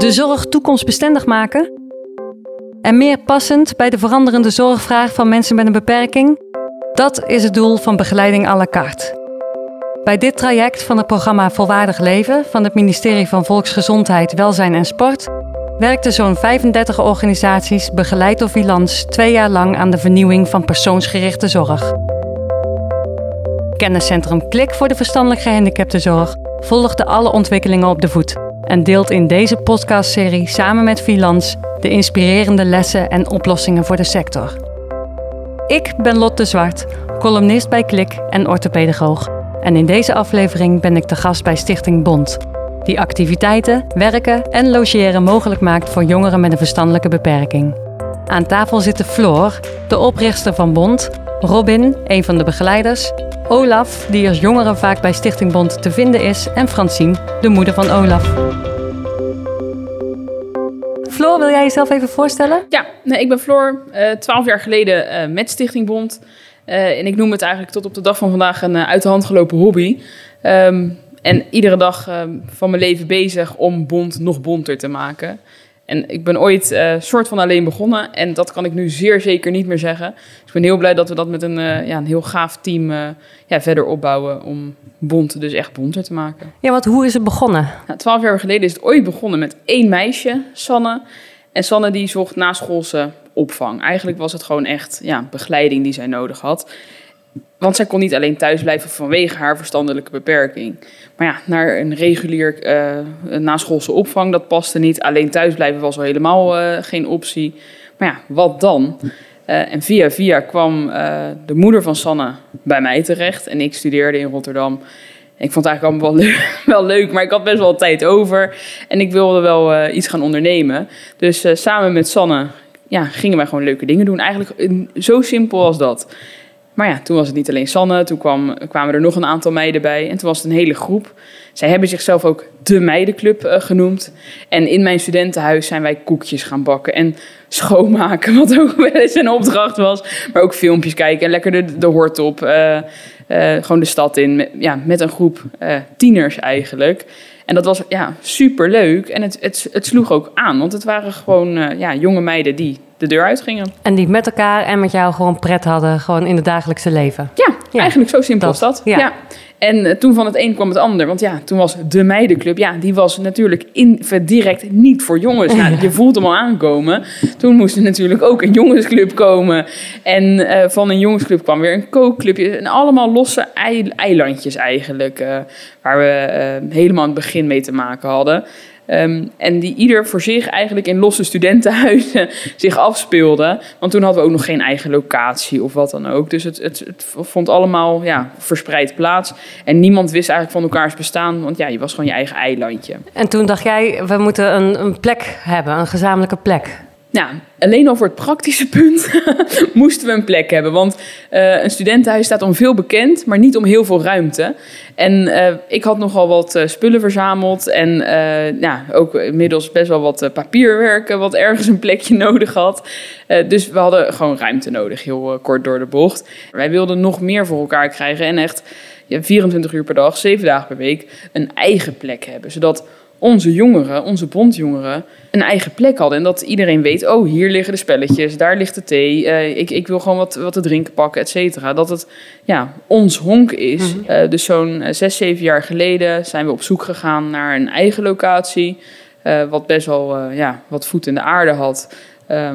De zorg toekomstbestendig maken? En meer passend bij de veranderende zorgvraag van mensen met een beperking? Dat is het doel van begeleiding à la carte. Bij dit traject van het programma Volwaardig Leven van het ministerie van Volksgezondheid, Welzijn en Sport werkten zo'n 35 organisaties begeleid door Vilans twee jaar lang aan de vernieuwing van persoonsgerichte zorg. Kenniscentrum Klik voor de verstandelijk gehandicaptenzorg volgde alle ontwikkelingen op de voet en deelt in deze podcastserie samen met Vilans de inspirerende lessen en oplossingen voor de sector. Ik ben Lotte Zwart, columnist bij Klik en orthopedagoog. En in deze aflevering ben ik de gast bij Stichting Bond, die activiteiten, werken en logeren mogelijk maakt voor jongeren met een verstandelijke beperking. Aan tafel zitten Floor, de oprichter van Bond, Robin, een van de begeleiders, Olaf, die als jongere vaak bij Stichting Bond te vinden is, en Francine, de moeder van Olaf. Floor, wil jij jezelf even voorstellen? Ja, ik ben Floor, uh, twaalf jaar geleden uh, met Stichting Bond. Uh, en ik noem het eigenlijk tot op de dag van vandaag een uit de hand gelopen hobby. Um, en iedere dag um, van mijn leven bezig om Bond nog bonter te maken. En ik ben ooit uh, soort van alleen begonnen. En dat kan ik nu zeer zeker niet meer zeggen. Dus ik ben heel blij dat we dat met een, uh, ja, een heel gaaf team uh, ja, verder opbouwen. Om Bond dus echt bonter te maken. Ja, want hoe is het begonnen? Nou, twaalf jaar geleden is het ooit begonnen met één meisje, Sanne. En Sanne die zocht naschoolse opvang. Eigenlijk was het gewoon echt ja, begeleiding die zij nodig had. Want zij kon niet alleen thuis blijven vanwege haar verstandelijke beperking. Maar ja, naar een regulier uh, naschoolse opvang, dat paste niet. Alleen thuisblijven was al helemaal uh, geen optie. Maar ja, wat dan? Uh, en via via kwam de moeder van Sanne bij mij terecht. En ik studeerde in Rotterdam. Ik vond het eigenlijk allemaal wel leuk, wel leuk, maar ik had best wel tijd over. En ik wilde wel iets gaan ondernemen. Dus samen met Sanne ja, gingen wij gewoon leuke dingen doen. Eigenlijk zo simpel als dat. Maar ja, toen was het niet alleen Sanne, toen kwam, kwamen er nog een aantal meiden bij. En toen was het een hele groep. Zij hebben zichzelf ook de Meidenclub uh, genoemd. En in mijn studentenhuis zijn wij koekjes gaan bakken en schoonmaken, wat ook wel eens een opdracht was. Maar ook filmpjes kijken en lekker de, de hort op. Uh, uh, gewoon de stad in, met, ja, met een groep tieners eigenlijk. En dat was ja, super leuk. En het, het, het sloeg ook aan, want het waren gewoon ja, jonge meiden die de deur uitgingen. En die met elkaar en met jou gewoon pret hadden, gewoon in het dagelijkse leven. Ja, ja. eigenlijk zo simpel dat, als dat. Ja. ja. En uh, toen van het een kwam het ander. Want ja, toen was de meidenclub, ja, die was natuurlijk in, direct niet voor jongens. Nou, je voelt hem al aankomen. Toen moest er natuurlijk ook een jongensclub komen. En uh, van een jongensclub kwam weer een kookclubje. En allemaal losse eilandjes eigenlijk. Uh, waar we helemaal aan het begin mee te maken hadden. Um, en die ieder voor zich eigenlijk in losse studentenhuizen zich afspeelden. Want toen hadden we ook nog geen eigen locatie of wat dan ook. Dus het, het, het vond allemaal ja, verspreid plaats. En niemand wist eigenlijk van elkaars bestaan. Want ja, je was gewoon je eigen eilandje. En toen dacht jij, we moeten een, een plek hebben, een gezamenlijke plek. Nou, alleen al voor het praktische punt moesten we een plek hebben. Want uh, een studentenhuis staat om veel bekend, maar niet om heel veel ruimte. En uh, ik had nogal wat uh, spullen verzameld. En ja, ook inmiddels best wel wat papierwerk, wat ergens een plekje nodig had. dus we hadden gewoon ruimte nodig, heel kort door de bocht. Wij wilden nog meer voor elkaar krijgen en echt ja, 24 uur per dag, 7 dagen per week, een eigen plek hebben. Zodat onze jongeren, onze bondjongeren, een eigen plek hadden. En dat iedereen weet, oh, hier liggen de spelletjes, daar ligt de thee. Uh, ik, ik wil gewoon wat, wat te drinken pakken, et cetera. Dat het ja, ons honk is. Mm -hmm. uh, dus zo'n zes, zeven jaar geleden zijn we op zoek gegaan naar een eigen locatie. Uh, wat best wel ja, wat voet in de aarde had.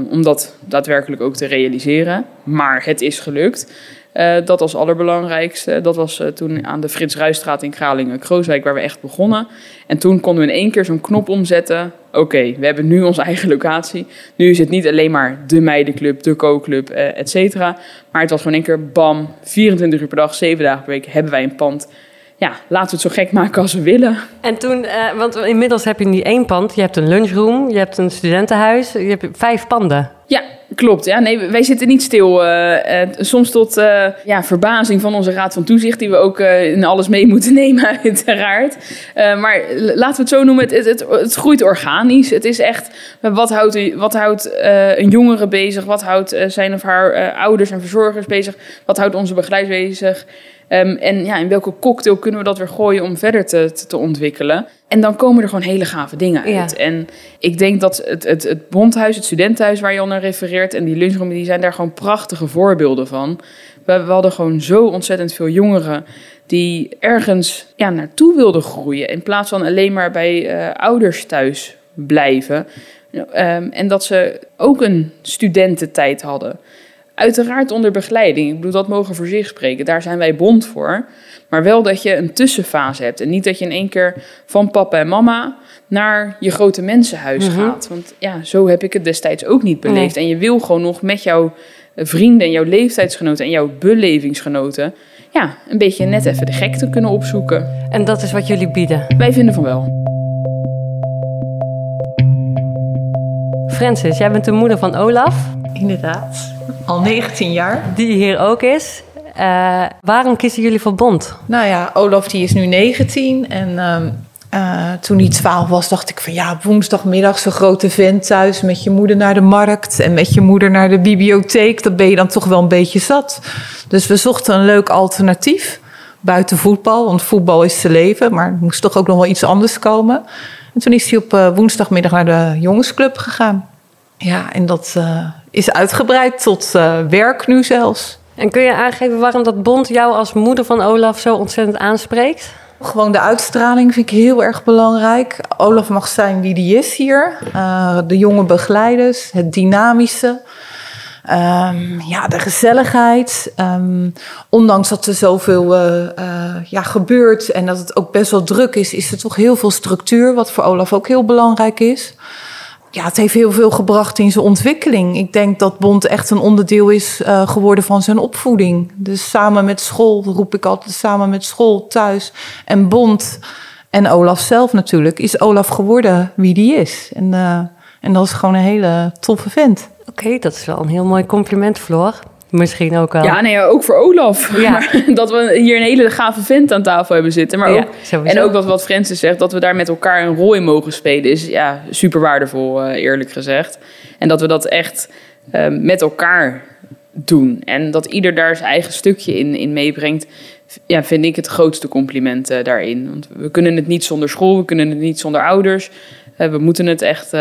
om dat daadwerkelijk ook te realiseren. Maar het is gelukt. Uh, dat als allerbelangrijkste. Dat was uh, toen aan de Frits Ruistraat in Kralingen-Krooswijk waar we echt begonnen. En toen konden we in één keer zo'n knop omzetten. Oké, we hebben nu onze eigen locatie. Nu is het niet alleen maar de meidenclub, de co-club, uh, et cetera. Maar het was gewoon één keer bam, 24 uur per dag, 7 dagen per week hebben wij een pand ja, laten we het zo gek maken als we willen. En toen, want inmiddels heb je niet één pand. Je hebt een lunchroom, je hebt een studentenhuis, je hebt vijf panden. Klopt. Ja, nee, wij zitten niet stil. Uh, uh, soms tot ja, verbazing van onze raad van toezicht, die we ook in alles mee moeten nemen, uiteraard. maar laten we het zo noemen, het, het, het, groeit organisch. Het is echt, wat houdt, wat houdt een jongere bezig? Wat houdt zijn of haar ouders en verzorgers bezig? Wat houdt onze begeleiders bezig? Ehm, en ja, in welke cocktail kunnen we dat weer gooien om verder te, te, te ontwikkelen? En dan komen er gewoon hele gave dingen uit. Ja. En ik denk dat het, het, het bondhuis, het studentenhuis waar je al naar refereert... en die lunchroom, die zijn daar gewoon prachtige voorbeelden van. We, we hadden gewoon zo ontzettend veel jongeren die ergens ja, naartoe wilden groeien... in plaats van alleen maar bij eh, ouders thuis blijven. Ehm, en dat ze ook een studententijd hadden. Uiteraard onder begeleiding. Ik bedoel, dat mogen voor zich spreken. Daar zijn wij bond voor. Maar wel dat je een tussenfase hebt. En niet dat je in één keer van papa en mama naar je grote mensenhuis Mhm. gaat. Want ja, zo heb ik het destijds ook niet beleefd. En je wil gewoon nog met jouw vrienden en jouw leeftijdsgenoten en jouw belevingsgenoten... ja, een beetje net even de gekte kunnen opzoeken. En dat is wat jullie bieden. Wij vinden van wel. Francis, jij bent de moeder van Olaf, Inderdaad. Al 19 jaar. die hier ook is. Eh, waarom kiezen jullie voor Bond? Nou ja, Olaf die is nu 19. En ehm, eh, toen hij 12 was, dacht ik van ja, woensdagmiddag zo'n grote vent thuis met je moeder naar de markt en met je moeder naar de bibliotheek. Dat ben je dan toch wel een beetje zat. Dus we zochten een leuk alternatief buiten voetbal, want voetbal is te leven, maar er moest toch ook nog wel iets anders komen. En toen is hij op eh, woensdagmiddag naar de jongensclub gegaan. Ja, en dat eh, is uitgebreid tot eh, werk nu zelfs. En kun je aangeven waarom dat Bond jou als moeder van Olaf zo ontzettend aanspreekt? Gewoon de uitstraling vind ik heel erg belangrijk. Olaf mag zijn wie die is hier. Eh, de jonge begeleiders, het dynamische. Ehm, ja, de gezelligheid. Ehm, ondanks dat er zoveel eh, ja, gebeurt en dat het ook best wel druk is, is er toch heel veel structuur, wat voor Olaf ook heel belangrijk is. Ja, het heeft heel veel gebracht in zijn ontwikkeling. Ik denk dat Bond echt een onderdeel is eh, geworden van zijn opvoeding. Dus samen met school, roep ik altijd, samen met school, thuis en Bond en Olaf zelf natuurlijk, is Olaf geworden wie die is. En, eh, en dat is gewoon een hele toffe vent. Oké, dat is wel een heel mooi compliment, Floor. Misschien ook. Ja, nee, ook voor Olaf. Ja. Maar dat we hier een hele gave vent aan tafel hebben zitten. Maar ook, en ook wat, wat Francis zegt, dat we daar met elkaar een rol in mogen spelen, is ja, super waardevol, eh, eerlijk gezegd. En dat we dat echt eh, met elkaar doen. En dat ieder daar zijn eigen stukje in, in meebrengt, ja, vind ik het grootste compliment eh, daarin. Want we kunnen het niet zonder school, we kunnen het niet zonder ouders. We moeten het echt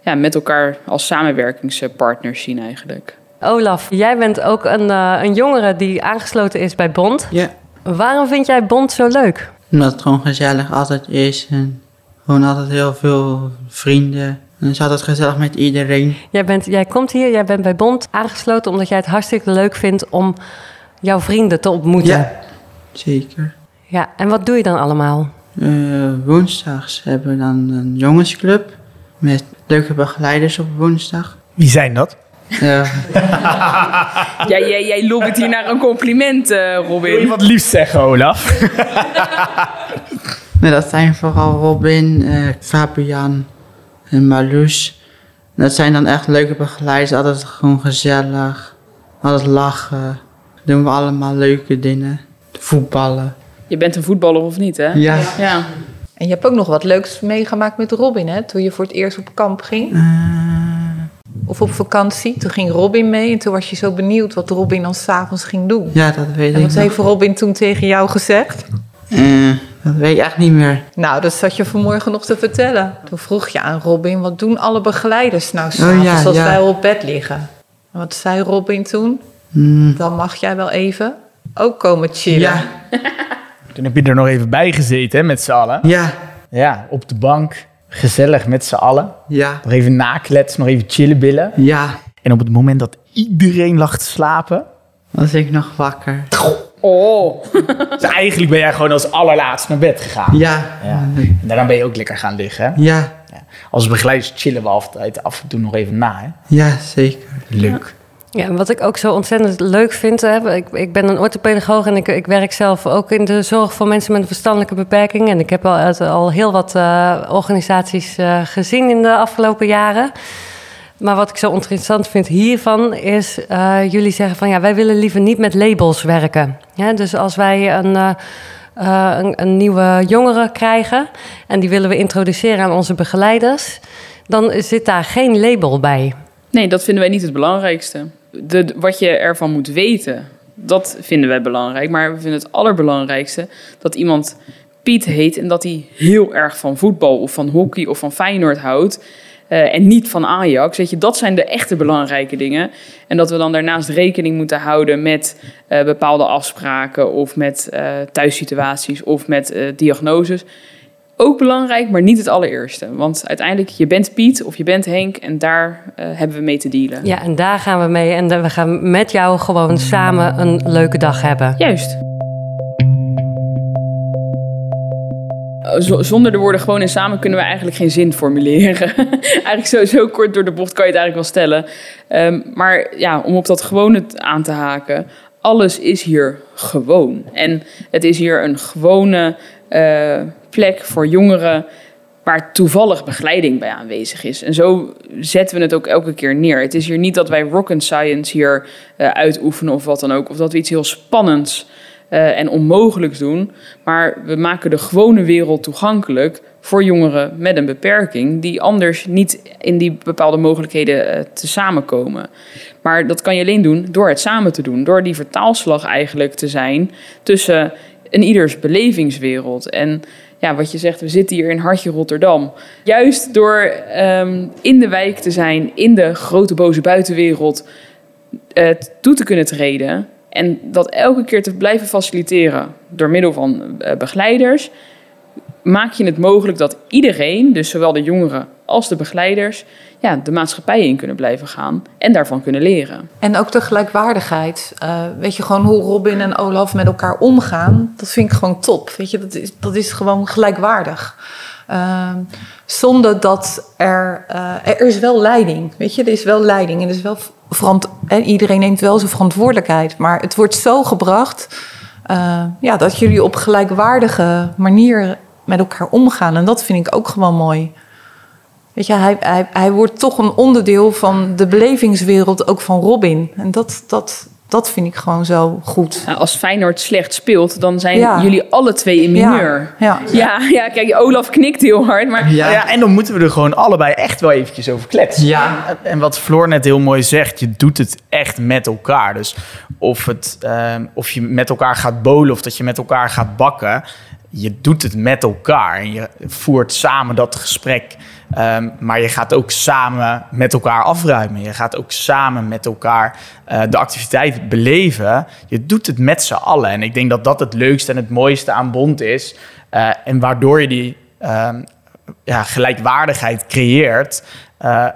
ja, met elkaar als samenwerkingspartners zien eigenlijk. Olaf, jij bent ook een, eh, een jongere die aangesloten is bij Bond. Ja, Waarom vind jij Bond zo leuk? omdat het gewoon gezellig altijd is. En gewoon altijd heel veel vrienden. En het is altijd gezellig met iedereen. Jij, bent, jij komt hier, jij bent bij Bond aangesloten omdat jij het hartstikke leuk vindt om jouw vrienden te ontmoeten. Ja, zeker. Ja, en wat doe je dan allemaal? Eh, woensdags hebben we dan een jongensclub. Met leuke begeleiders op woensdag. Wie zijn dat? Eh, Ja, jij, jij lobbyt hier naar een compliment, eh, Wil je Robin. wat liefst zeggen, Olaf? nou, dat zijn vooral Robin, eh, Fabian en Marloes. Dat zijn dan echt leuke begeleiders. Altijd gewoon gezellig. Altijd lachen. Doen we allemaal leuke dingen. Voetballen. Je bent een voetballer of niet, hè? Ja. Ja. En je hebt ook nog wat leuks meegemaakt met Robin, hè? Toen je voor het eerst op kamp ging. Of op vakantie. Toen ging Robin mee en toen was je zo benieuwd wat Robin dan s'avonds ging doen. Ja, dat weet En ik wat nog. heeft Robin toen tegen jou gezegd? Eh, dat weet ik echt niet meer. Nou, dat zat je vanmorgen nog te vertellen. Toen vroeg je aan Robin, wat doen alle begeleiders nou s'avonds ja, als ja. wij op bed liggen? En wat zei Robin toen? Hmm, Dan mag jij wel even ook komen chillen. ja, Toen heb je er nog even bij gezeten, hè, met z'n allen. ja, Ja, op de bank. Gezellig met z'n allen. ja, Nog even nakletsen, nog even chillen billen. ja. En op het moment dat iedereen lag te slapen... Was ik nog wakker. Oh. Dus eigenlijk ben jij gewoon als allerlaatst naar bed gegaan. Ja, Ja. En daarna ben je ook lekker gaan liggen, hè? ja, Ja. Als begeleiders chillen we altijd af en toe nog even na, hè? ja, zeker. Leuk. Ja, wat ik ook zo ontzettend leuk vind, ik, ik ben een orthopedagoog en ik, ik werk zelf ook in de zorg voor mensen met een verstandelijke beperking. En ik heb al, al heel wat eh, organisaties eh, gezien in de afgelopen jaren. Maar wat ik zo interessant vind hiervan is, eh, jullie zeggen van ja, wij willen liever niet met labels werken. Ja, dus als wij een, een, een nieuwe jongere krijgen en die willen we introduceren aan onze begeleiders, dan zit daar geen label bij. Nee, dat vinden wij niet het belangrijkste. Wat je ervan moet weten, Dat vinden wij belangrijk. Maar we vinden het allerbelangrijkste dat iemand Piet heet en dat hij heel erg van voetbal of van hockey of van Feyenoord houdt. eh, en niet van Ajax. Weet je, dat zijn de echte belangrijke dingen. En dat we dan daarnaast rekening moeten houden met eh, bepaalde afspraken of met eh, thuissituaties of met diagnoses. Ook belangrijk, maar niet het allereerste. Want uiteindelijk, je bent Piet of je bent Henk en daar eh, hebben we mee te dealen. Ja, en daar gaan we mee. En we gaan met jou gewoon samen een leuke dag hebben. Juist. Z- zonder de woorden gewoon en samen kunnen we eigenlijk geen zin formuleren. eigenlijk zo, zo kort door de bocht kan je het eigenlijk wel stellen. Ehm, maar ja, om op dat gewone aan te haken. Alles is hier gewoon. En het is hier een gewone eh, plek voor jongeren waar toevallig begeleiding bij aanwezig is. En zo zetten we het ook elke keer neer. Het is hier niet dat wij rocket science hier eh, uitoefenen of wat dan ook. Of dat we iets heel spannends eh, en onmogelijks doen. Maar we maken de gewone wereld toegankelijk voor jongeren met een beperking... die anders niet in die bepaalde mogelijkheden eh, te samenkomen. Maar dat kan je alleen doen door het samen te doen. Door die vertaalslag eigenlijk te zijn tussen een ieders belevingswereld. En ja, wat je zegt, we zitten hier in Hartje Rotterdam. Juist door ehm, in de wijk te zijn, in de grote boze buitenwereld toe te kunnen treden. En dat elke keer te blijven faciliteren door middel van eh, begeleiders. Maak je het mogelijk dat iedereen, dus zowel de jongeren als de begeleiders, ja, de maatschappij in kunnen blijven gaan en daarvan kunnen leren. En ook de gelijkwaardigheid. Eh, weet je, gewoon hoe Robin en Olaf met elkaar omgaan. Dat vind ik gewoon top. Weet je, dat is, dat is gewoon gelijkwaardig. Ehm, zonder dat er... eh, er is wel leiding. Weet je, er is wel leiding. En er is wel en iedereen neemt wel zijn verantwoordelijkheid. Maar het wordt zo gebracht... eh, ja, dat jullie op gelijkwaardige manier met elkaar omgaan. En dat vind ik ook gewoon mooi. Weet je, hij, hij, hij wordt toch een onderdeel van de belevingswereld ook van Robin. En dat, dat, dat vind ik gewoon zo goed. Nou, als Feyenoord slecht speelt, dan zijn Ja. jullie alle twee in mineur. Ja. Ja, ja, kijk, Olaf knikt heel hard, maar Ja. ja, en dan moeten we er gewoon allebei echt wel eventjes over kletsen. Ja. En- En wat Floor net heel mooi zegt, je doet het echt met elkaar. Dus of, het, ehm, of je met elkaar gaat bolen of dat je met elkaar gaat bakken, je doet het met elkaar. En je voert samen dat gesprek. Ehm, maar je gaat ook samen met elkaar afruimen. Je gaat ook samen met elkaar eh, de activiteit beleven. Je doet het met z'n allen. En ik denk dat dat het leukste en het mooiste aan Bond is. Eh, en waardoor je die ehm, ja, gelijkwaardigheid creëert eh,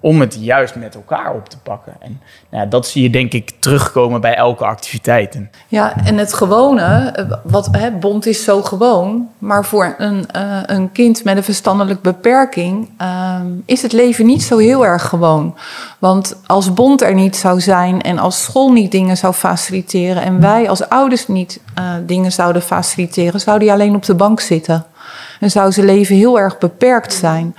om het juist met elkaar op te pakken. En nou, dat zie je denk ik terugkomen bij elke activiteit. Ja, en het gewone, wat hè, bond is zo gewoon, maar voor een, eh, een kind met een verstandelijk beperking ehm, is het leven niet zo heel erg gewoon. Want als bond er niet zou zijn en als school niet dingen zou faciliteren en wij als ouders niet eh, dingen zouden faciliteren, zou die alleen op de bank zitten. En zou zijn leven heel erg beperkt zijn.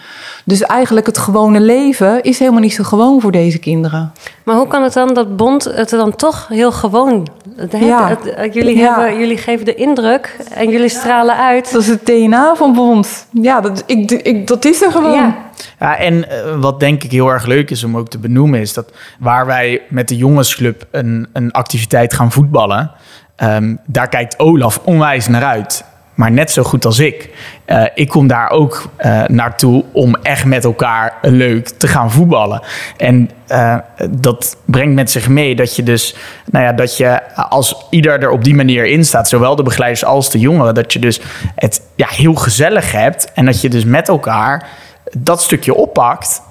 Dus eigenlijk het gewone leven is helemaal niet zo gewoon voor deze kinderen. Maar hoe kan het dan dat Bond het dan toch heel gewoon... Het, Ja. het- het- jullie, Ja. hebben, jullie geven de indruk en jullie stralen uit. Dat is het DNA van Bond. Ja, dat, ik, ik, dat is er gewoon. Ja. ja, en eh, wat denk ik heel erg leuk is om ook te benoemen, is dat waar wij met de jongensclub een, een activiteit gaan voetballen, ehm, daar kijkt Olaf onwijs naar uit. Maar net zo goed als ik. Eh, ik kom daar ook eh, naartoe om echt met elkaar leuk te gaan voetballen. En eh, dat brengt met zich mee dat je dus, nou ja, dat je als ieder er op die manier in staat, zowel de begeleiders als de jongeren, dat je dus het ja, heel gezellig hebt. En dat je dus met elkaar dat stukje oppakt.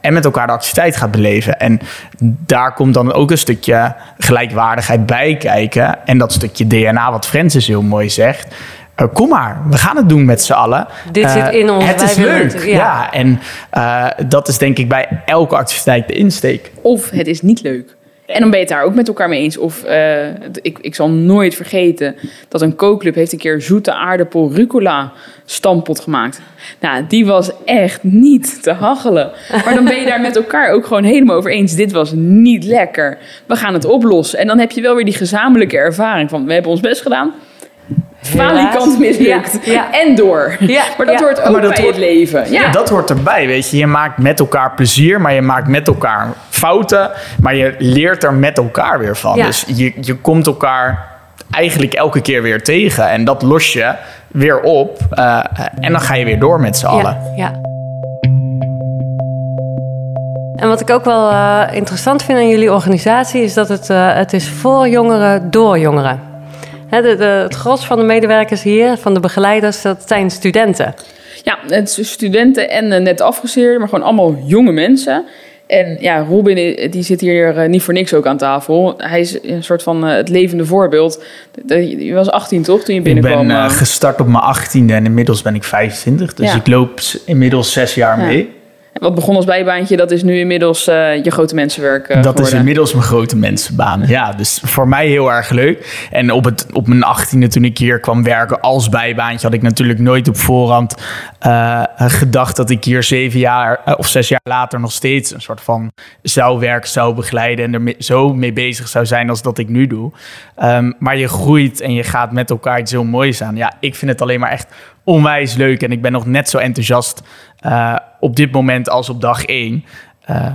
en met elkaar de activiteit gaat beleven. En daar komt dan ook een stukje gelijkwaardigheid bij kijken. En dat stukje DNA, wat Francis heel mooi zegt. Eh, kom maar, we gaan het doen met z'n allen. Dit Eh, zit in ons, Het is leuk. het, ja. ja. en eh, dat is denk ik bij elke activiteit de insteek. of het is niet leuk. En dan ben je het daar ook met elkaar mee eens. Of eh, ik, ik zal nooit vergeten dat een kookclub heeft een keer zoete aardappel rucola stampot gemaakt. Nou, die was echt niet te hachelen. Maar dan ben je daar met elkaar ook gewoon helemaal over eens. Dit was niet lekker. We gaan het oplossen. En dan heb je wel weer die gezamenlijke ervaring van we hebben ons best gedaan. Falikant mislukt. Ja, ja. En door. Ja, Maar dat ja. hoort ook Maar dat bij hoort- het leven. Ja. Dat hoort erbij, weet je. Je maakt met elkaar plezier, maar je maakt met elkaar fouten. Maar je leert er met elkaar weer van. Ja. Dus je, je komt elkaar eigenlijk elke keer weer tegen. En dat los je weer op. eh, en dan ga je weer door met z'n allen. Ja, ja. En wat ik ook wel eh, interessant vind aan jullie organisatie is dat het, eh, het is voor jongeren door jongeren. Hè, de, de, het gros van de medewerkers hier, van de begeleiders, dat zijn studenten. Ja, het studenten en eh, net afgestudeerden, maar gewoon allemaal jonge mensen. En ja, Robin eh, die zit hier eh, niet voor niks ook aan tafel. Hij is een soort van eh, het levende voorbeeld. Je was 18 toch toen je Ik binnenkwam? ben eh, eh? gestart op mijn 18e en inmiddels ben ik 25. Dus Ja. ik loop inmiddels zes jaar Ja. mee. Wat begon als bijbaantje, dat is nu inmiddels eh, je grote mensenwerk eh, Dat is inmiddels mijn grote mensenbaan. Ja, dus voor mij heel erg leuk. En op, het, op mijn achttiende, toen ik hier kwam werken als bijbaantje, had ik natuurlijk nooit op voorhand eh, gedacht dat ik hier zeven jaar of zes jaar later nog steeds een soort van zou werken, zou begeleiden en er zo mee bezig zou zijn als dat ik nu doe. Ehm, maar je groeit en je gaat met elkaar iets heel moois aan. Ja, ik vind het alleen maar echt onwijs leuk en ik ben nog net zo enthousiast eh, op dit moment als op dag één. Eh,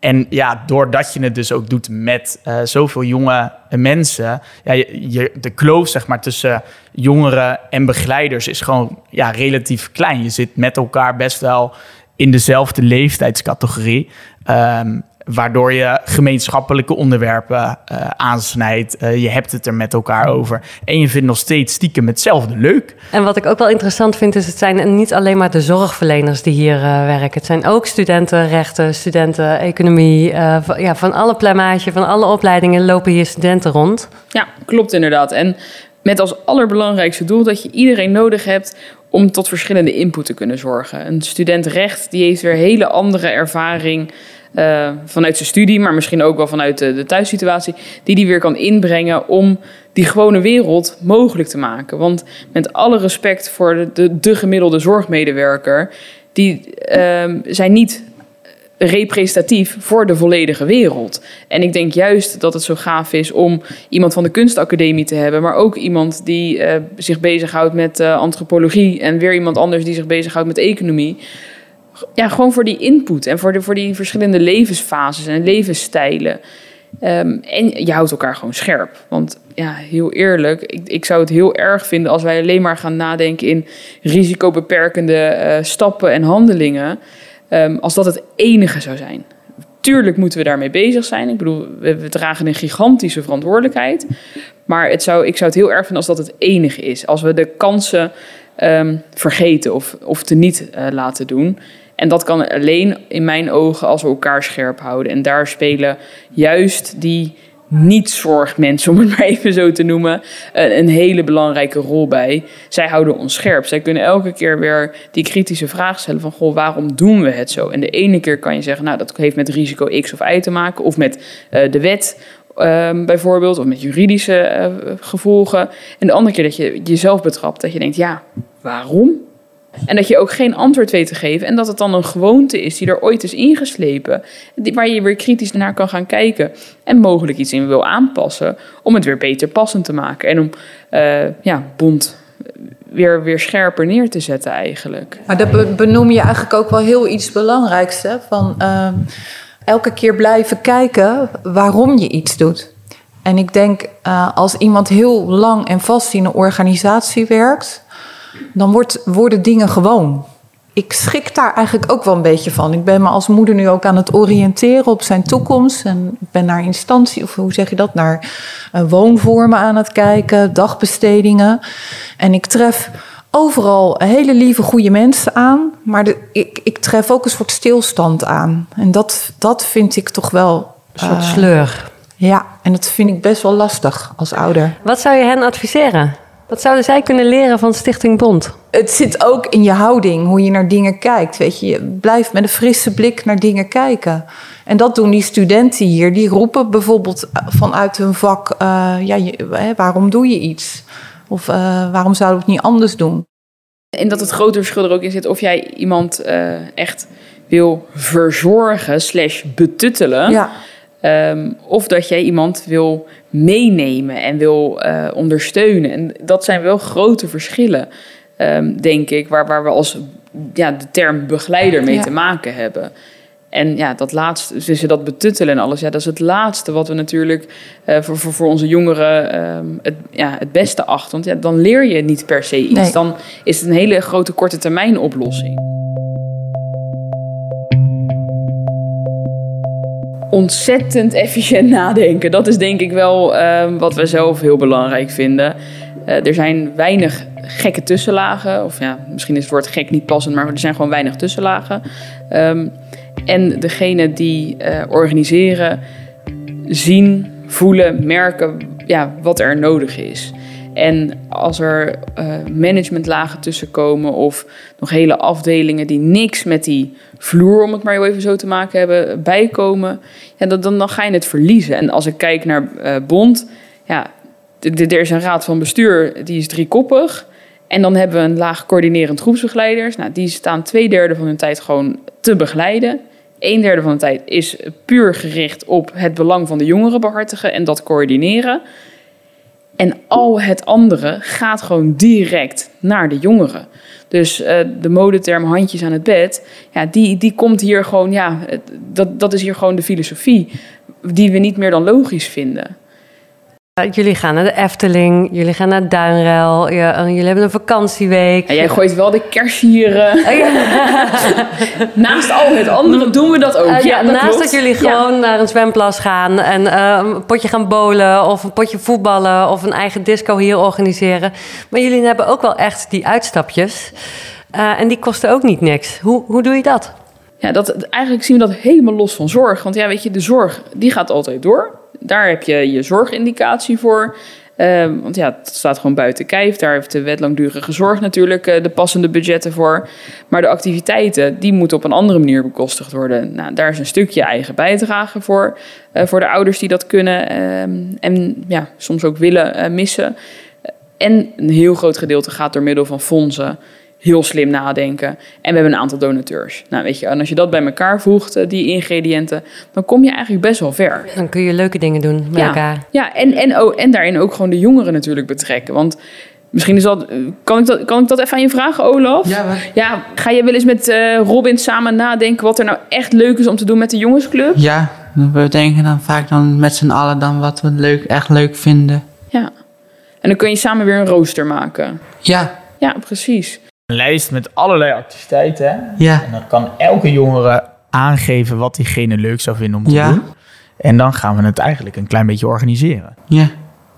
en ja, doordat je het dus ook doet met eh, zoveel jonge mensen, ja, je, de kloof zeg maar, tussen jongeren en begeleiders is gewoon ja, relatief klein. Je zit met elkaar best wel in dezelfde leeftijdscategorie. ehm, waardoor je gemeenschappelijke onderwerpen eh, aansnijdt. Eh, je hebt het er met elkaar over. En je vindt nog steeds stiekem hetzelfde leuk. En wat ik ook wel interessant vind, is het zijn niet alleen maar de zorgverleners die hier eh, werken. Het zijn ook studenten rechten, studenten economie. eh, van, ja, van alle plamaage, van alle opleidingen lopen hier studenten rond. Ja, klopt inderdaad. En met als allerbelangrijkste doel dat je iedereen nodig hebt om tot verschillende input te kunnen zorgen. Een student recht die heeft weer hele andere ervaring eh, vanuit zijn studie, maar misschien ook wel vanuit de, de thuissituatie, die die weer kan inbrengen om die gewone wereld mogelijk te maken. Want met alle respect voor de, de, de gemiddelde zorgmedewerker, die ehm, zijn niet representatief voor de volledige wereld. En ik denk juist dat het zo gaaf is om iemand van de kunstacademie te hebben, maar ook iemand die eh, zich bezighoudt met eh, antropologie en weer iemand anders die zich bezighoudt met economie. Ja, gewoon voor die input en voor, de, voor die verschillende levensfases en levensstijlen. Ehm, en je houdt elkaar gewoon scherp. Want ja, heel eerlijk, ik, ik zou het heel erg vinden als wij alleen maar gaan nadenken in risicobeperkende eh, stappen en handelingen. Ehm, als dat het enige zou zijn. Tuurlijk moeten we daarmee bezig zijn. Ik bedoel, we, dragen een gigantische verantwoordelijkheid. Maar het zou, ik zou het heel erg vinden als dat het enige is. Als we de kansen ehm, vergeten of, of te niet eh, laten doen. En dat kan alleen in mijn ogen als we elkaar scherp houden. En daar spelen juist die niet-zorgmensen, om het maar even zo te noemen, een, hele belangrijke rol bij. Zij houden ons scherp. Zij kunnen elke keer weer die kritische vraag stellen van, goh, waarom doen we het zo? En de ene keer kan je zeggen, nou, dat heeft met risico X of Y te maken, of met eh, de wet ehm, bijvoorbeeld, of met juridische eh, gevolgen. En de andere keer dat je jezelf betrapt, dat je denkt, ja, waarom? En dat je ook geen antwoord weet te geven. En dat het dan een gewoonte is die er ooit is ingeslepen. Waar je weer kritisch naar kan gaan kijken. En mogelijk iets in wil aanpassen. Om het weer beter passend te maken. En om eh, ja, bond weer, weer scherper neer te zetten eigenlijk. Maar dat be- benoem je eigenlijk ook wel heel iets belangrijks. Hè? Van ehm, elke keer blijven kijken waarom je iets doet. En ik denk, eh, als iemand heel lang en vast in een organisatie werkt, dan wordt, worden dingen gewoon. Ik schrik daar eigenlijk ook wel een beetje van. Ik ben me als moeder nu ook aan het oriënteren op zijn toekomst. En ik ben naar instantie, of hoe zeg je dat, naar eh, woonvormen aan het kijken, dagbestedingen. En ik tref overal hele lieve, goede mensen aan. Maar de, ik, ik tref ook een soort stilstand aan. En dat, dat vind ik toch wel. Een soort eh, sleur. ja, en dat vind ik best wel lastig als ouder. Wat zou je hen adviseren? Wat zouden zij kunnen leren van Stichting Bond? Het zit ook in je houding, hoe je naar dingen kijkt. Weet je, je blijft met een frisse blik naar dingen kijken. En dat doen die studenten hier. Die roepen bijvoorbeeld vanuit hun vak: eh, ja, je- waarom doe je iets? Of eh, waarom zouden we het niet anders doen? En dat het grote verschil er ook in zit of jij iemand eh, echt wil verzorgen slash betuttelen. Ja, Ehm, of dat jij iemand wil meenemen en wil eh, ondersteunen. En dat zijn wel grote verschillen, ehm, denk ik, waar, waar we als ja, de term begeleider mee Ja. te maken hebben. En ja, dat laatste, dus dat betuttelen en alles, ja, dat is het laatste wat we natuurlijk eh, voor, voor, voor onze jongeren ehm, het, ja, het beste achten. Want ja, dan leer je niet per se iets. Nee. Dan is het een hele grote korte termijn oplossing. Ontzettend efficiënt nadenken. Dat is denk ik wel ehm, wat we zelf heel belangrijk vinden. Eh, er zijn weinig gekke tussenlagen. Of ja, misschien is het woord gek niet passend, maar er zijn gewoon weinig tussenlagen. Ehm, en degene die eh, organiseren, zien, voelen, merken ja, wat er nodig is. En als er eh, managementlagen tussenkomen of nog hele afdelingen die niks met die vloer, om het maar even zo te maken hebben, bijkomen, ja, dan, dan, dan ga je het verliezen. En als ik kijk naar eh, Bond, ja, er is een raad van bestuur, die is driekoppig. En dan hebben we een laag coördinerend groepsbegeleiders. Nou, die staan twee derde van hun tijd gewoon te begeleiden. Een derde van de tijd is puur gericht op het belang van de jongeren behartigen en dat coördineren. En al het andere gaat gewoon direct naar de jongeren. Dus eh, de modeterm handjes aan het bed, ja, die, die komt hier gewoon, ja, dat, dat is hier gewoon de filosofie die we niet meer dan logisch vinden. Eh, Jullie gaan naar de Efteling, jullie gaan naar Duinruil, eh, jullie hebben een vakantieweek. Ja, jij gooit wel de kersieren. Oh, ja. Naast al het andere doen we dat ook. Eh, ja, dat naast klopt. dat jullie gewoon naar een zwemplas gaan en een potje gaan bowlen of een potje voetballen of een eigen disco hier organiseren. Maar jullie hebben ook wel echt die uitstapjes. En die kosten ook niet niks. Hoe, hoe doe je dat? Ja, dat, eigenlijk zien we dat helemaal los van zorg. Want ja, weet je, de zorg die gaat altijd door. Daar heb je je zorgindicatie voor. Ehm, want ja, het staat gewoon buiten kijf. Daar heeft de wet langdurige zorg natuurlijk eh, de passende budgetten voor. Maar de activiteiten, die moeten op een andere manier bekostigd worden. Nou, daar is een stukje eigen bijdrage voor. eh, voor de ouders die dat kunnen ehm, en ja, soms ook willen eh, missen. En een heel groot gedeelte gaat door middel van fondsen. Heel slim nadenken. En we hebben een aantal donateurs. Nou, weet je, en als je dat bij elkaar voegt, eh, die ingrediënten, dan kom je eigenlijk best wel ver. Dan kun je leuke dingen doen met Ja. elkaar. Ja, en, en, oh, en daarin ook gewoon de jongeren natuurlijk betrekken. Want misschien is dat. eh, Kan ik dat, kan ik dat even aan je vragen, Olaf? Ja? Ja, ga je wel eens met eh, Robin samen nadenken wat er nou echt leuk is om te doen met de jongensclub? Ja, we denken dan vaak dan met z'n allen dan wat we leuk, echt leuk vinden. Ja. En dan kun je samen weer een rooster maken. Ja, Ja, precies. Een lijst met allerlei activiteiten. Hè? ja, En dan kan elke jongere aangeven wat diegene leuk zou vinden om te Ja. doen. En dan gaan we het eigenlijk een klein beetje organiseren. ja.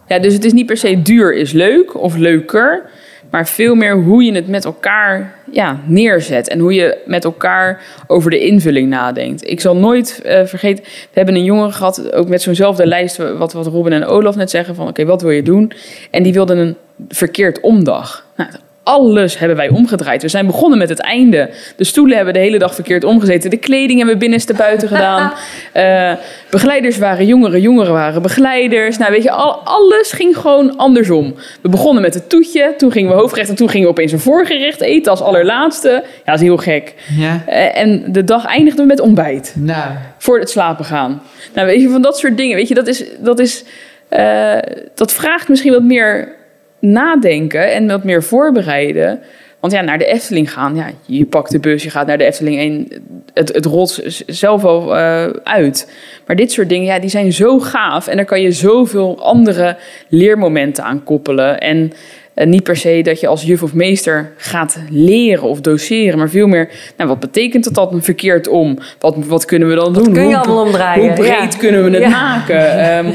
Ja, dus het is niet per se duur is leuk of leuker, maar veel meer hoe je het met elkaar ja, neerzet en hoe je met elkaar over de invulling nadenkt. Ik zal nooit eh, vergeten, we hebben een jongere gehad, ook met zo'nzelfde lijst, wat, wat Robin en Olaf net zeggen, van oké, wat wil je doen? En die wilden een verkeerd omdag. Nou, alles hebben wij omgedraaid. We zijn begonnen met het einde. De stoelen hebben de hele dag verkeerd omgezeten. De kleding hebben we binnenste buiten gedaan. Eh, begeleiders waren jongeren, jongeren waren begeleiders. Nou, weet je, al, alles ging gewoon andersom. We begonnen met het toetje, toen gingen we hoofdgerecht... en toen gingen we opeens een voorgerecht eten als allerlaatste. Ja, dat is heel gek. ja. Eh, en de dag eindigde met ontbijt Nou, voor het slapen gaan. Nou, weet je, van dat soort dingen. Weet je, dat is. Dat, is, eh, dat vraagt misschien wat meer nadenken en wat meer voorbereiden. Want ja, naar de Efteling gaan, ja, je pakt de bus, je gaat naar de Efteling en het, het rolt zelf al eh, uit. Maar dit soort dingen, ja, die zijn zo gaaf en daar kan je zoveel andere leermomenten aan koppelen. En eh, niet per se dat je als juf of meester gaat leren of doseren, maar veel meer, nou, wat betekent dat dan verkeerd om? Wat, wat kunnen we dan doen? kun je Hoe- allemaal omdraaien, Hoe breed ja. kunnen we het Ja. maken? Ehm,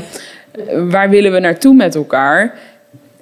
waar willen we naartoe met elkaar?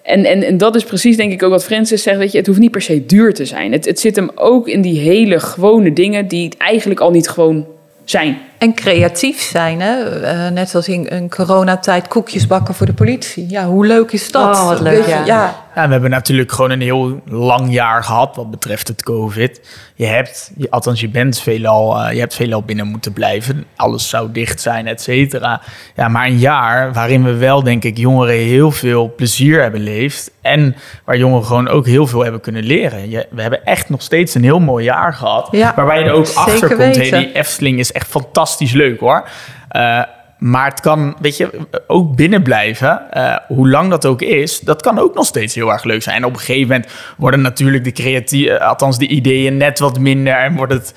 En, en, en dat is precies denk ik ook wat Francis zegt. Weet je, het hoeft niet per se duur te zijn. Het, het zit hem ook in die hele gewone dingen die eigenlijk al niet gewoon zijn. En creatief zijn, hè? Eh, net als in een coronatijd koekjes bakken voor de politie. Ja, hoe leuk is dat? Oh, wat leuk, ja. ja. Ja, we hebben natuurlijk gewoon een heel lang jaar gehad wat betreft het COVID. Je hebt, je- althans je bent veelal, eh, je hebt veelal binnen moeten blijven. Alles zou dicht zijn, et cetera. Ja, maar een jaar waarin we wel, denk ik, jongeren heel veel plezier hebben beleefd. En waar jongeren gewoon ook heel veel hebben kunnen leren. Je, we hebben echt nog steeds een heel mooi jaar gehad. Ja, waarbij je er ook achter komt, hey, die Efteling is echt fantastisch leuk hoor. Eh, maar het kan, weet je, ook binnen blijven. Uh, hoe lang dat ook is, dat kan ook nog steeds heel erg leuk zijn. En op een gegeven moment worden natuurlijk de creatieve, althans de ideeën net wat minder en wordt het,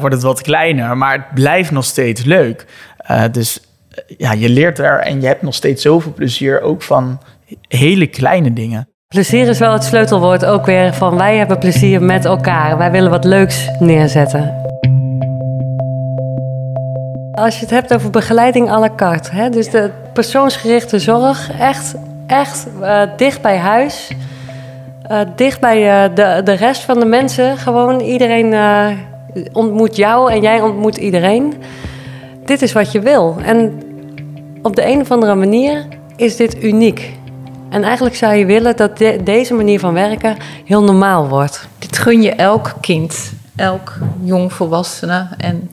wordt het wat kleiner. Maar het blijft nog steeds leuk. Dus ja, je leert er en je hebt nog steeds zoveel plezier ook van hele kleine dingen. Plezier is wel het sleutelwoord ook weer van wij hebben plezier met elkaar. Wij willen wat leuks neerzetten. Als je het hebt over begeleiding à la carte, hè, dus de persoonsgerichte zorg, echt, echt uh, dicht bij huis, uh, dicht bij uh, de, de rest van de mensen. Gewoon iedereen ontmoet jou en jij ontmoet iedereen. Dit is wat je wil. En op de een of andere manier is dit uniek. En eigenlijk zou je willen dat de, deze manier van werken heel normaal wordt. Dit gun je elk kind, elk jong volwassene. En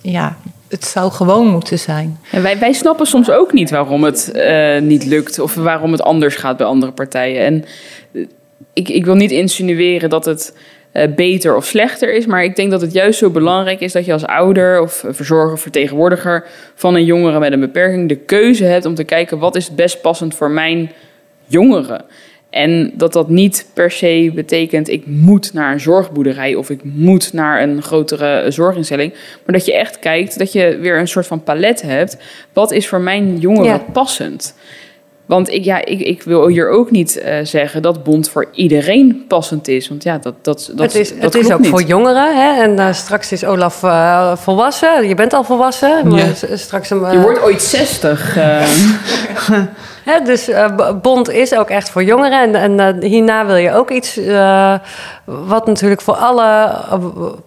ja, het zou gewoon moeten zijn. Wij, wij snappen soms ook niet waarom het uh, niet lukt of waarom het anders gaat bij andere partijen. En uh, ik, ik wil niet insinueren dat het uh, beter of slechter is, maar ik denk dat het juist zo belangrijk is dat je als ouder of verzorger vertegenwoordiger van een jongere met een beperking de keuze hebt om te kijken wat is best passend voor mijn jongeren. En dat dat niet per se betekent ik moet naar een zorgboerderij of ik moet naar een grotere zorginstelling. Maar dat je echt kijkt dat je weer een soort van palet hebt. Wat is voor mijn jongeren ja. passend? Want ik, ja, ik, ik wil hier ook niet uh, zeggen dat bond voor iedereen passend is. Want ja, dat, dat, dat Het is, dat het is ook niet. voor jongeren. Hè? En uh, straks is Olaf uh, volwassen. Je bent al volwassen. Maar Ja. straks een, Je wordt ooit 60. Dus uh, bond is ook echt voor jongeren. En, en uh, hierna wil je ook iets uh, wat natuurlijk voor alle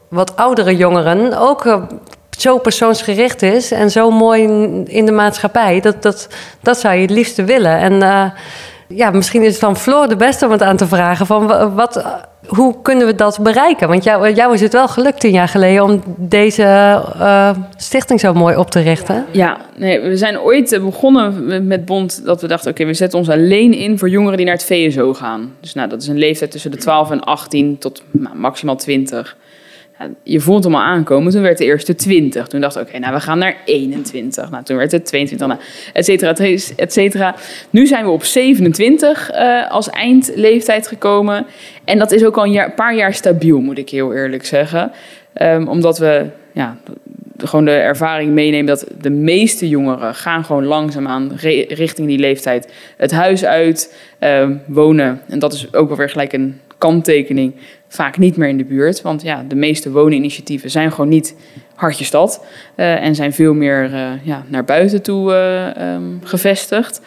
wat oudere jongeren ook zo persoonsgericht is en zo mooi in, de maatschappij. Dat, dat, dat zou je het liefste willen. En ja, misschien is het dan Floor de beste om het aan te vragen van wat hoe kunnen we dat bereiken? Want jou, jou is het wel gelukt tien jaar geleden om deze uh, stichting zo mooi op te richten. Ja, nee, we zijn ooit begonnen met Bond dat we dachten: oké, we zetten ons alleen in voor jongeren die naar het VSO gaan. Dus nou, dat is een leeftijd tussen de 12 en 18 tot nou, maximaal 20. Je voelt hem al aankomen. Toen werd de eerste 20. Toen dachten we, oké, nou, we gaan naar 21. Nou, toen werd het 22, nou, et. Nu zijn we op 27 uh, als eindleeftijd gekomen. En dat is ook al een paar jaar stabiel, moet ik heel eerlijk zeggen. Um, omdat we ja, gewoon de ervaring meenemen dat de meeste jongeren gaan gewoon langzaamaan richting die leeftijd het huis uit, um, wonen. En dat is ook wel weer gelijk een kanttekening vaak niet meer in de buurt. Want ja, de meeste wooninitiatieven zijn gewoon niet hartje stad. Uh, en zijn veel meer uh, ja, naar buiten toe uh, um, gevestigd.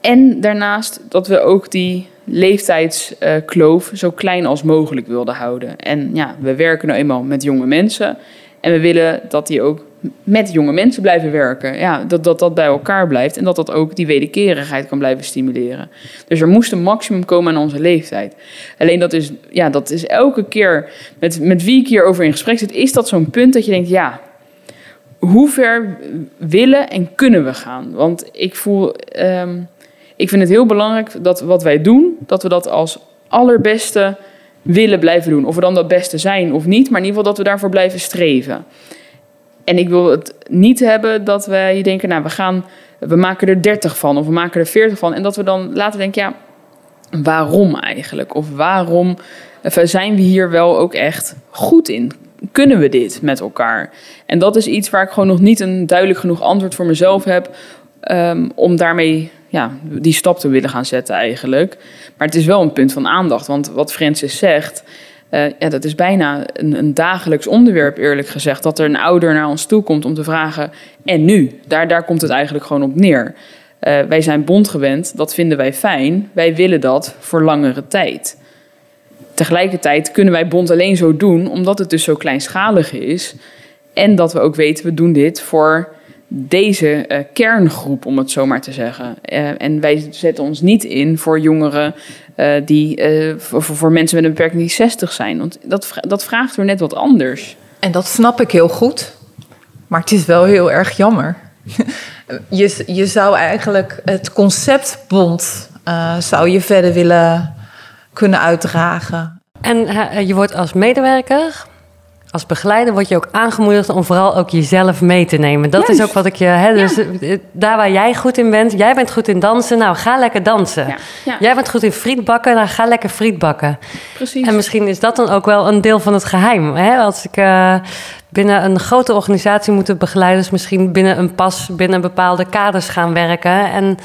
En daarnaast dat we ook die leeftijdskloof zo klein als mogelijk wilden houden. En ja, we werken nou eenmaal met jonge mensen. En we willen dat die ook met jonge mensen blijven werken. Ja, dat, dat dat bij elkaar blijft en dat dat ook die wederkerigheid kan blijven stimuleren. Dus er moest een maximum komen aan onze leeftijd. Alleen dat is, ja, dat is elke keer, met, met wie ik hierover in gesprek zit, is dat zo'n punt dat je denkt, ja, hoe ver willen en kunnen we gaan? Want ik voel, um, ik vind het heel belangrijk dat wat wij doen, dat we dat als allerbeste willen blijven doen. Of we dan dat beste zijn of niet, maar in ieder geval dat we daarvoor blijven streven. En ik wil het niet hebben dat wij denken, nou, we gaan, we maken er 30 van of we maken er 40 van. En dat we dan later denken, ja, waarom eigenlijk? Of waarom zijn we hier wel ook echt goed in? Kunnen we dit met elkaar? En dat is iets waar ik gewoon nog niet een duidelijk genoeg antwoord voor mezelf heb. Um, om daarmee ja, die stap te willen gaan zetten eigenlijk. Maar het is wel een punt van aandacht. Want wat Francis zegt, uh, ja, dat is bijna een, een, dagelijks onderwerp, eerlijk gezegd. Dat er een ouder naar ons toe komt om te vragen: en nu? Daar, daar komt het eigenlijk gewoon op neer. Uh, wij zijn bondgewend, dat vinden wij fijn. Wij willen dat voor langere tijd. Tegelijkertijd kunnen wij bond alleen zo doen omdat het dus zo kleinschalig is. En dat we ook weten, we doen dit voor deze uh, kerngroep, om het zo maar te zeggen. Uh, en wij zetten ons niet in voor jongeren uh, die, voor, voor, mensen met een beperking die 60 zijn. Want dat, dat vraagt weer net wat anders. En dat snap ik heel goed. Maar het is wel heel erg jammer. je, je zou eigenlijk het conceptbond zou je verder willen kunnen uitdragen. En je wordt als medewerker als begeleider word je ook aangemoedigd om vooral ook jezelf mee te nemen. Dat is ook wat ik je. Hè, dus eh, daar waar jij goed in bent, jij bent goed in dansen, nou ga lekker dansen. Ja, ja. Jij bent goed in friet bakken, nou ga lekker friet bakken. Precies. En misschien is dat dan ook wel een deel van het geheim. Hè? Als ik eh, binnen een grote organisatie moeten begeleiders misschien binnen een pas, binnen bepaalde kaders gaan werken. En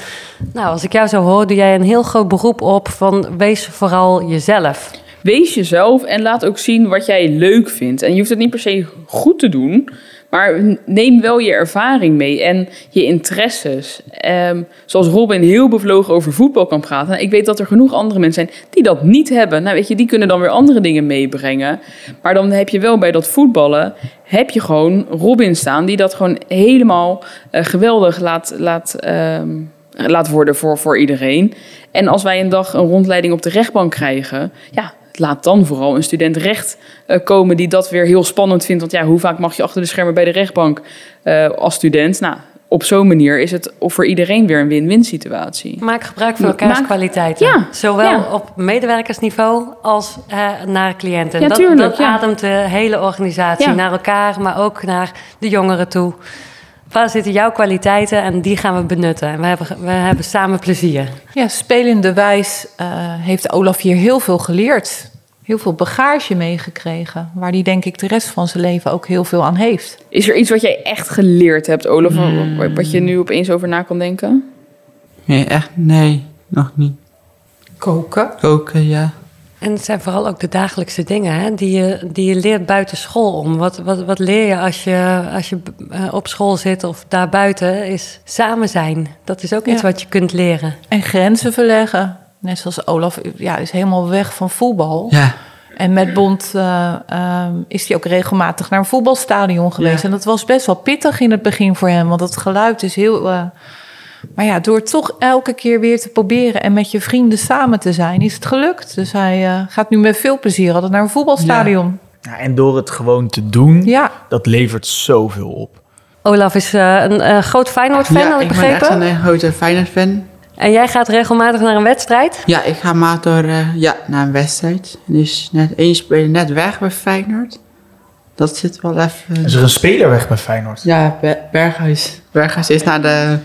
nou, als ik jou zo hoor, doe jij een heel groot beroep op van wees vooral jezelf. Wees jezelf en laat ook zien wat jij leuk vindt. En je hoeft het niet per se goed te doen, maar neem wel je ervaring mee en je interesses. Ehm, zoals Robin heel bevlogen over voetbal kan praten. Ik weet dat er genoeg andere mensen zijn die dat niet hebben. Nou, weet je, die kunnen dan weer andere dingen meebrengen. Maar dan heb je wel bij dat voetballen, heb je gewoon Robin staan die dat gewoon helemaal eh, geweldig laat, laat, ehm, laat worden voor, voor iedereen. En als wij een dag een rondleiding op de rechtbank krijgen, ja, laat dan vooral een student recht eh, komen die dat weer heel spannend vindt. Want ja, hoe vaak mag je achter de schermen bij de rechtbank eh, als student? Nou, op zo'n manier is het voor iedereen weer een win-win situatie. Maak gebruik van elkaars Maak- kwaliteiten. Ja, Zowel ja. op medewerkersniveau als eh, naar cliënten. Ja, dat tuurlijk, dat ja. ademt de hele organisatie naar elkaar, maar ook naar de jongeren toe. Waar zitten jouw kwaliteiten en die gaan we benutten. En we hebben, we hebben samen plezier. Ja, spelende wijs eh, heeft Olaf hier heel veel geleerd. Heel veel bagage meegekregen. Waar hij denk ik de rest van zijn leven ook heel veel aan heeft. Is er iets wat jij echt geleerd hebt, Olaf, wa- wat je nu opeens over na kan denken? Nee, echt nee, nog niet. Koken. Koken, ja. En het zijn vooral ook de dagelijkse dingen hè, die, je, die je leert buiten school om. Wat, wat, wat leer je als je, als je eh, op school zit of daarbuiten? Is samen zijn. Dat is ook iets Ja. wat je kunt leren. En grenzen verleggen. Net zoals Olaf ja, is helemaal weg van voetbal. Ja, En met Bond eh, ehm, is hij ook regelmatig naar een voetbalstadion geweest. Ja. En dat was best wel pittig in het begin voor hem. Want het geluid is heel... eh, maar ja, door toch elke keer weer te proberen... en met je vrienden samen te zijn, is het gelukt. Dus hij eh, gaat nu met veel plezier altijd naar een voetbalstadion. Ja, en door het gewoon te doen, Ja, dat levert zoveel op. Olaf is eh, een eh, groot Feyenoord-fan, ja had ik ik ben echt begrepen. een grote Feyenoord-fan. En jij gaat regelmatig naar een wedstrijd. Ja, ik ga maar door eh, ja, naar een wedstrijd. Dus net één speler net weg bij Feyenoord. Dat zit wel even... Is er een speler weg bij Feyenoord? Ja, Be- Berghuis. Berghuis is naar de,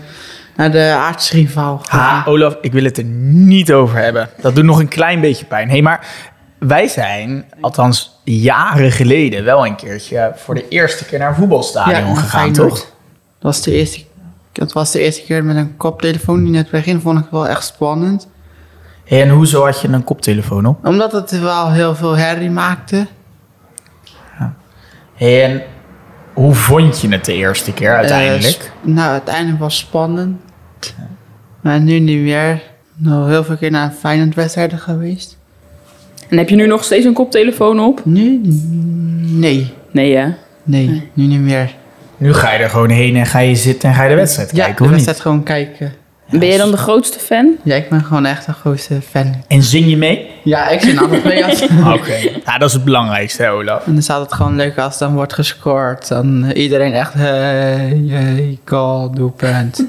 naar de aartsrivaal Ha. Olaf, ik wil het er niet over hebben. Dat doet nog een klein beetje pijn. Hé, maar wij zijn, althans jaren geleden, wel een keertje voor de eerste keer naar een voetbalstadion gegaan, toch? Dat was, de eerste, dat was de eerste keer met een koptelefoon. In het begin vond ik wel echt spannend. Hé, en hoezo had je een koptelefoon op? Omdat het wel heel veel herrie maakte. Hé, en hoe vond je het de eerste keer Eh, uiteindelijk? nou, uiteindelijk was het spannend. Maar nu niet meer. Nog heel veel keer naar een Feyenoord-wedstrijden geweest. En heb je nu nog steeds een koptelefoon op? Nu? Nee. Nee, hè? Nee, nu niet meer. Nu ga je er gewoon heen en ga je zitten en ga je de wedstrijd Ja, kijken, de of wedstrijd niet? gewoon kijken. Ben je dan de grootste fan? Ja, ik ben gewoon echt een grootste fan. En zing je mee? Ja, ik zit altijd mee als... Oké. Ja, dat is het belangrijkste, hè, Olaf. En dan staat het gewoon leuk als dan wordt gescoord. Dan eh, iedereen echt, hey, hey, goal, doelpunt.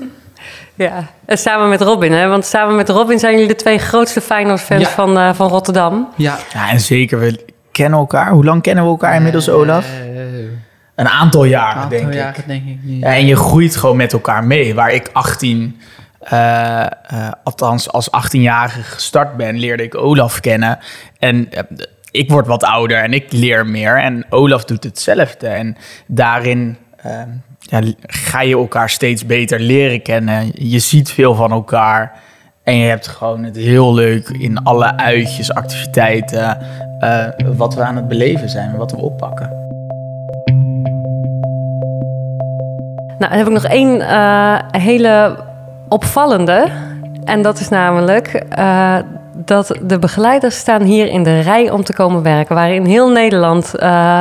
Ja, en samen met Robin, hè? Want samen met Robin zijn jullie de twee grootste Feyenoord-fans Ja. van, eh, van Rotterdam. Ja. Ja, en zeker, we kennen elkaar. Hoe lang kennen we elkaar inmiddels, Olaf? Eh, Een aantal jaren, aantal denk jaren, ik. denk ik niet. Ja, en je groeit gewoon met elkaar mee. Waar ik 18, eh, eh, althans als 18-jarige gestart ben, leerde ik Olaf kennen. En ik word wat ouder en ik leer meer. En Olaf doet hetzelfde. En daarin ja, ga je elkaar steeds beter leren kennen. Je ziet veel van elkaar. En je hebt gewoon het heel leuk in alle uitjes, activiteiten, eh, wat we aan het beleven zijn, wat we oppakken. Nou, dan heb ik nog één eh, hele opvallende. En dat is namelijk eh, dat de begeleiders staan hier in de rij om te komen werken. Waar in heel Nederland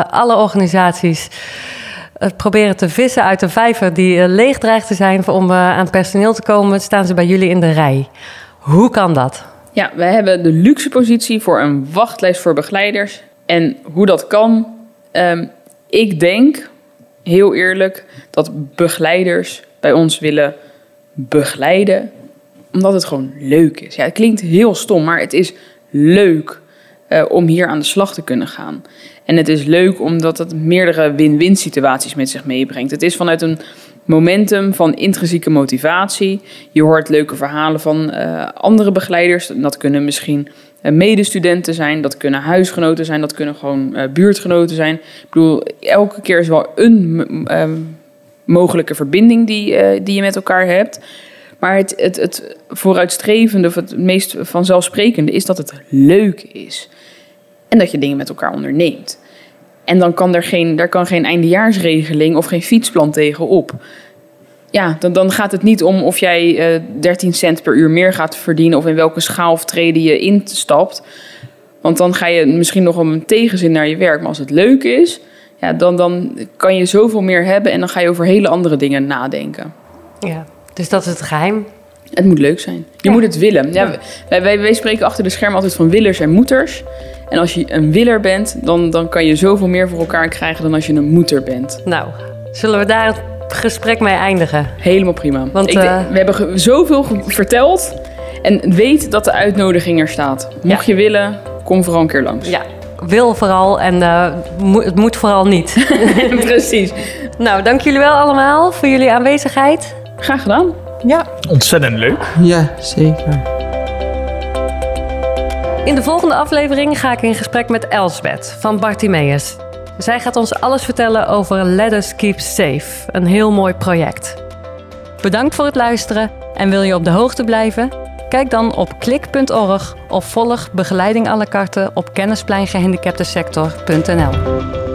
alle organisaties proberen te vissen uit de vijver die eh, leeg dreigt te zijn om eh, aan personeel te komen, staan ze bij jullie in de rij. Hoe kan dat? Ja, wij hebben de luxe positie voor een wachtlijst voor begeleiders. En hoe dat kan, ehm, ik denk, heel eerlijk, dat begeleiders bij ons willen begeleiden. Omdat het gewoon leuk is. Ja, het klinkt heel stom, maar het is leuk. Eh, om hier aan de slag te kunnen gaan. En het is leuk omdat het meerdere win-win situaties met zich meebrengt. Het is vanuit een momentum van intrinsieke motivatie. Je hoort leuke verhalen van uh, andere begeleiders. Dat kunnen misschien uh, medestudenten zijn, dat kunnen huisgenoten zijn, dat kunnen gewoon uh, buurtgenoten zijn. Ik bedoel, elke keer is wel een mogelijke verbinding die, die je met elkaar hebt. Maar het, het, het vooruitstrevende of het meest vanzelfsprekende is dat het leuk is. En dat je dingen met elkaar onderneemt. En dan kan er geen, daar kan geen eindejaarsregeling of geen fietsplan tegenop. Ja, dan, dan gaat het niet om of jij uh, 13 cent per uur meer gaat verdienen of in welke schaal of treden je instapt. Want dan ga je misschien nog om een tegenzin naar je werk. Maar als het leuk is, ja, dan, dan kan je zoveel meer hebben en dan ga je over hele andere dingen nadenken. Ja, dus dat is het geheim. Het moet leuk zijn. Je Ja. moet het willen. Ja, wij, wij, wij spreken achter de schermen altijd van willers en moeters. En als je een willer bent, dan, dan kan je zoveel meer voor elkaar krijgen dan als je een moeder bent. Nou, zullen we daar het gesprek mee eindigen? Helemaal prima. Want, Ik, eh, we hebben zoveel verteld. En weet dat de uitnodiging er staat. Mocht je willen, kom vooral een keer langs. Ja, wil vooral en eh, mo- het moet vooral niet. Precies. nou, dank jullie wel allemaal voor jullie aanwezigheid. Graag gedaan. Ja, Ontzettend leuk. Ja, zeker. In de volgende aflevering ga ik in gesprek met Elsbeth van Bartimeus. Zij gaat ons alles vertellen over Let Us Keep Safe, een heel mooi project. Bedankt voor het luisteren en wil je op de hoogte blijven? Kijk dan op klik.org of volg begeleiding à la carte op kennispleingehandicaptensector.nl.